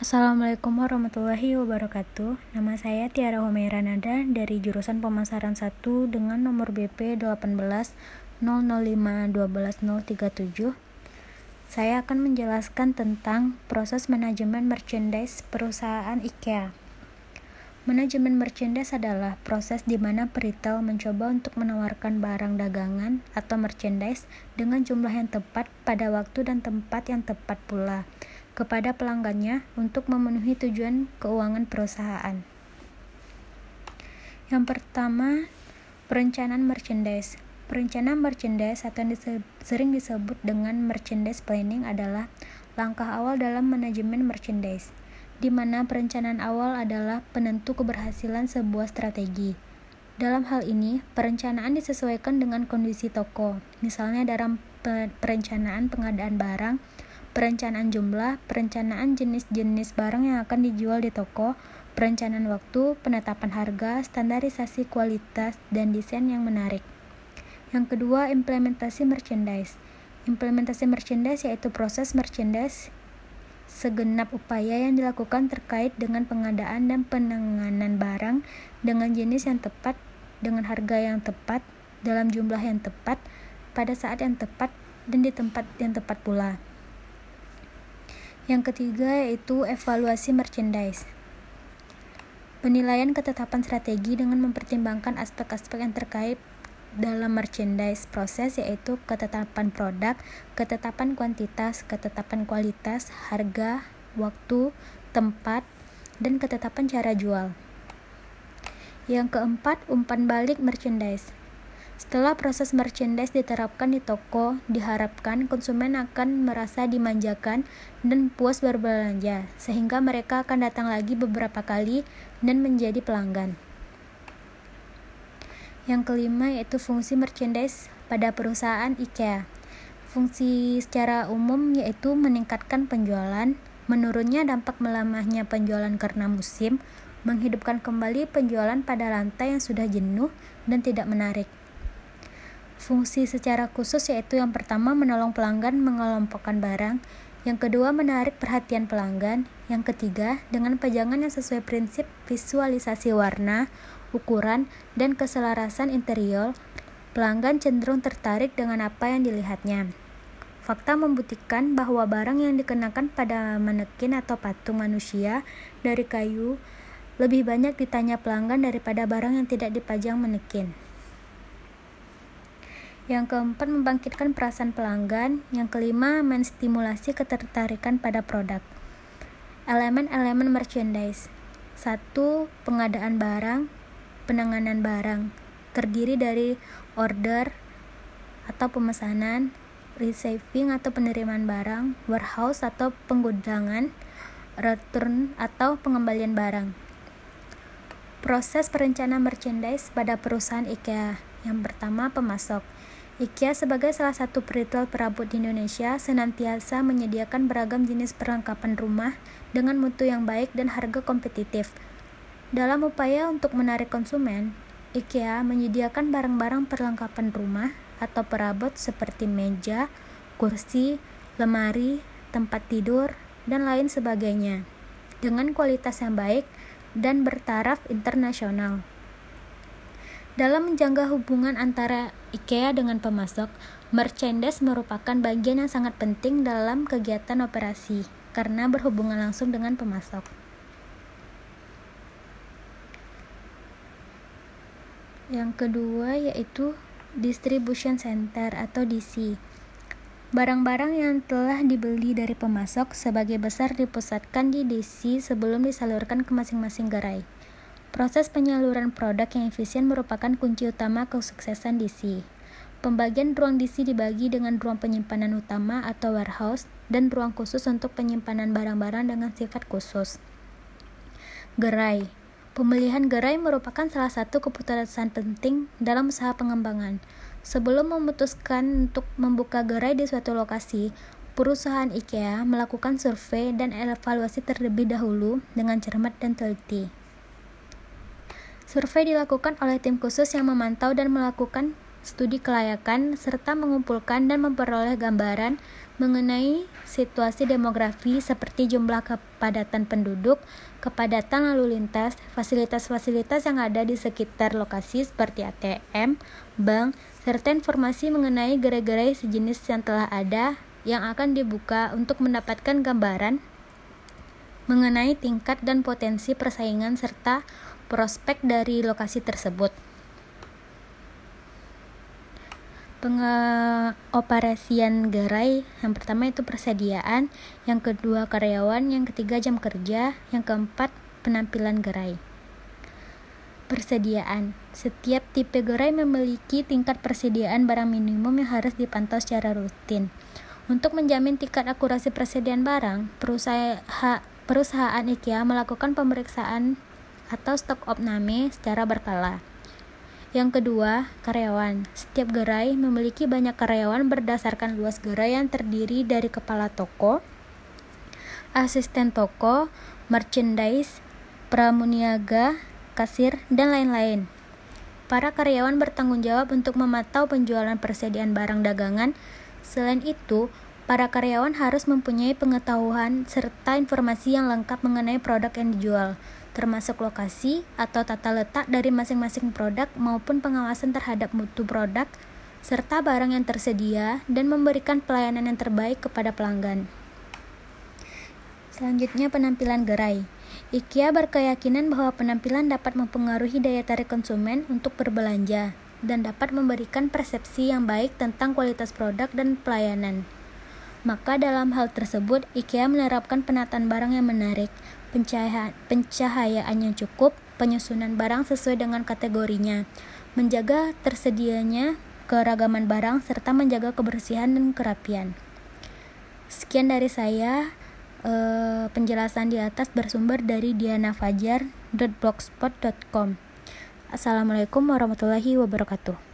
Assalamualaikum warahmatullahi wabarakatuh. Nama saya Tiara Humaira Nada dari jurusan Pemasaran 1 dengan nomor BP 18 Saya akan menjelaskan tentang proses manajemen merchandise perusahaan IKEA. Manajemen merchandise adalah proses di mana peritel mencoba untuk menawarkan barang dagangan atau merchandise dengan jumlah yang tepat pada waktu dan tempat yang tepat pula kepada pelanggannya untuk memenuhi tujuan keuangan perusahaan. Yang pertama, perencanaan merchandise. Perencanaan merchandise atau yang sering disebut dengan merchandise planning adalah langkah awal dalam manajemen merchandise di mana perencanaan awal adalah penentu keberhasilan sebuah strategi. Dalam hal ini, perencanaan disesuaikan dengan kondisi toko, misalnya dalam perencanaan pengadaan barang, perencanaan jumlah, perencanaan jenis-jenis barang yang akan dijual di toko, perencanaan waktu, penetapan harga, standarisasi kualitas, dan desain yang menarik. Yang kedua, implementasi merchandise. Implementasi merchandise yaitu proses merchandise segenap upaya yang dilakukan terkait dengan pengadaan dan penanganan barang dengan jenis yang tepat, dengan harga yang tepat, dalam jumlah yang tepat, pada saat yang tepat, dan di tempat yang tepat pula. Yang ketiga yaitu evaluasi merchandise. Penilaian ketetapan strategi dengan mempertimbangkan aspek-aspek yang terkait dalam merchandise proses yaitu ketetapan produk, ketetapan kuantitas, ketetapan kualitas, harga, waktu, tempat, dan ketetapan cara jual. Yang keempat, umpan balik merchandise. Setelah proses merchandise diterapkan di toko, diharapkan konsumen akan merasa dimanjakan dan puas berbelanja, sehingga mereka akan datang lagi beberapa kali dan menjadi pelanggan. Yang kelima yaitu fungsi merchandise pada perusahaan IKEA. Fungsi secara umum yaitu meningkatkan penjualan, menurunnya dampak melamahnya penjualan karena musim, menghidupkan kembali penjualan pada lantai yang sudah jenuh dan tidak menarik. Fungsi secara khusus yaitu yang pertama menolong pelanggan mengelompokkan barang, yang kedua menarik perhatian pelanggan, yang ketiga dengan pajangan yang sesuai prinsip visualisasi warna, ukuran, dan keselarasan interior, pelanggan cenderung tertarik dengan apa yang dilihatnya. Fakta membuktikan bahwa barang yang dikenakan pada manekin atau patung manusia dari kayu lebih banyak ditanya pelanggan daripada barang yang tidak dipajang manekin. Yang keempat, membangkitkan perasaan pelanggan. Yang kelima, menstimulasi ketertarikan pada produk. Elemen-elemen merchandise. Satu, pengadaan barang penanganan barang terdiri dari order atau pemesanan, receiving atau penerimaan barang, warehouse atau penggudangan, return atau pengembalian barang. Proses perencanaan merchandise pada perusahaan IKEA. Yang pertama, pemasok. IKEA sebagai salah satu retail perabot di Indonesia senantiasa menyediakan beragam jenis perlengkapan rumah dengan mutu yang baik dan harga kompetitif dalam upaya untuk menarik konsumen, IKEA menyediakan barang-barang perlengkapan rumah atau perabot seperti meja, kursi, lemari, tempat tidur, dan lain sebagainya dengan kualitas yang baik dan bertaraf internasional. Dalam menjaga hubungan antara IKEA dengan pemasok, merchandise merupakan bagian yang sangat penting dalam kegiatan operasi karena berhubungan langsung dengan pemasok. Yang kedua yaitu distribution center atau DC. Barang-barang yang telah dibeli dari pemasok sebagai besar dipusatkan di DC sebelum disalurkan ke masing-masing gerai. Proses penyaluran produk yang efisien merupakan kunci utama kesuksesan DC. Pembagian ruang DC dibagi dengan ruang penyimpanan utama atau warehouse dan ruang khusus untuk penyimpanan barang-barang dengan sifat khusus. Gerai Pemilihan gerai merupakan salah satu keputusan penting dalam usaha pengembangan. Sebelum memutuskan untuk membuka gerai di suatu lokasi, perusahaan IKEA melakukan survei dan evaluasi terlebih dahulu dengan cermat dan teliti. Survei dilakukan oleh tim khusus yang memantau dan melakukan studi kelayakan serta mengumpulkan dan memperoleh gambaran mengenai situasi demografi seperti jumlah kepadatan penduduk, kepadatan lalu lintas, fasilitas-fasilitas yang ada di sekitar lokasi seperti ATM, bank, serta informasi mengenai gerai-gerai sejenis yang telah ada yang akan dibuka untuk mendapatkan gambaran mengenai tingkat dan potensi persaingan serta prospek dari lokasi tersebut. pengoperasian gerai yang pertama itu persediaan yang kedua karyawan yang ketiga jam kerja yang keempat penampilan gerai. Persediaan. Setiap tipe gerai memiliki tingkat persediaan barang minimum yang harus dipantau secara rutin. Untuk menjamin tingkat akurasi persediaan barang perusahaan IKEA melakukan pemeriksaan atau stok opname secara berkala yang kedua, karyawan. Setiap gerai memiliki banyak karyawan berdasarkan luas gerai yang terdiri dari kepala toko, asisten toko, merchandise, pramuniaga, kasir, dan lain-lain. Para karyawan bertanggung jawab untuk memantau penjualan persediaan barang dagangan. Selain itu, para karyawan harus mempunyai pengetahuan serta informasi yang lengkap mengenai produk yang dijual termasuk lokasi atau tata letak dari masing-masing produk maupun pengawasan terhadap mutu produk serta barang yang tersedia dan memberikan pelayanan yang terbaik kepada pelanggan. Selanjutnya penampilan gerai. IKEA berkeyakinan bahwa penampilan dapat mempengaruhi daya tarik konsumen untuk berbelanja dan dapat memberikan persepsi yang baik tentang kualitas produk dan pelayanan. Maka dalam hal tersebut, IKEA menerapkan penataan barang yang menarik, pencahayaan, pencahayaan yang cukup, penyusunan barang sesuai dengan kategorinya, menjaga tersedianya keragaman barang, serta menjaga kebersihan dan kerapian. Sekian dari saya. Eh, penjelasan di atas bersumber dari dianafajar.blogspot.com. Assalamualaikum warahmatullahi wabarakatuh.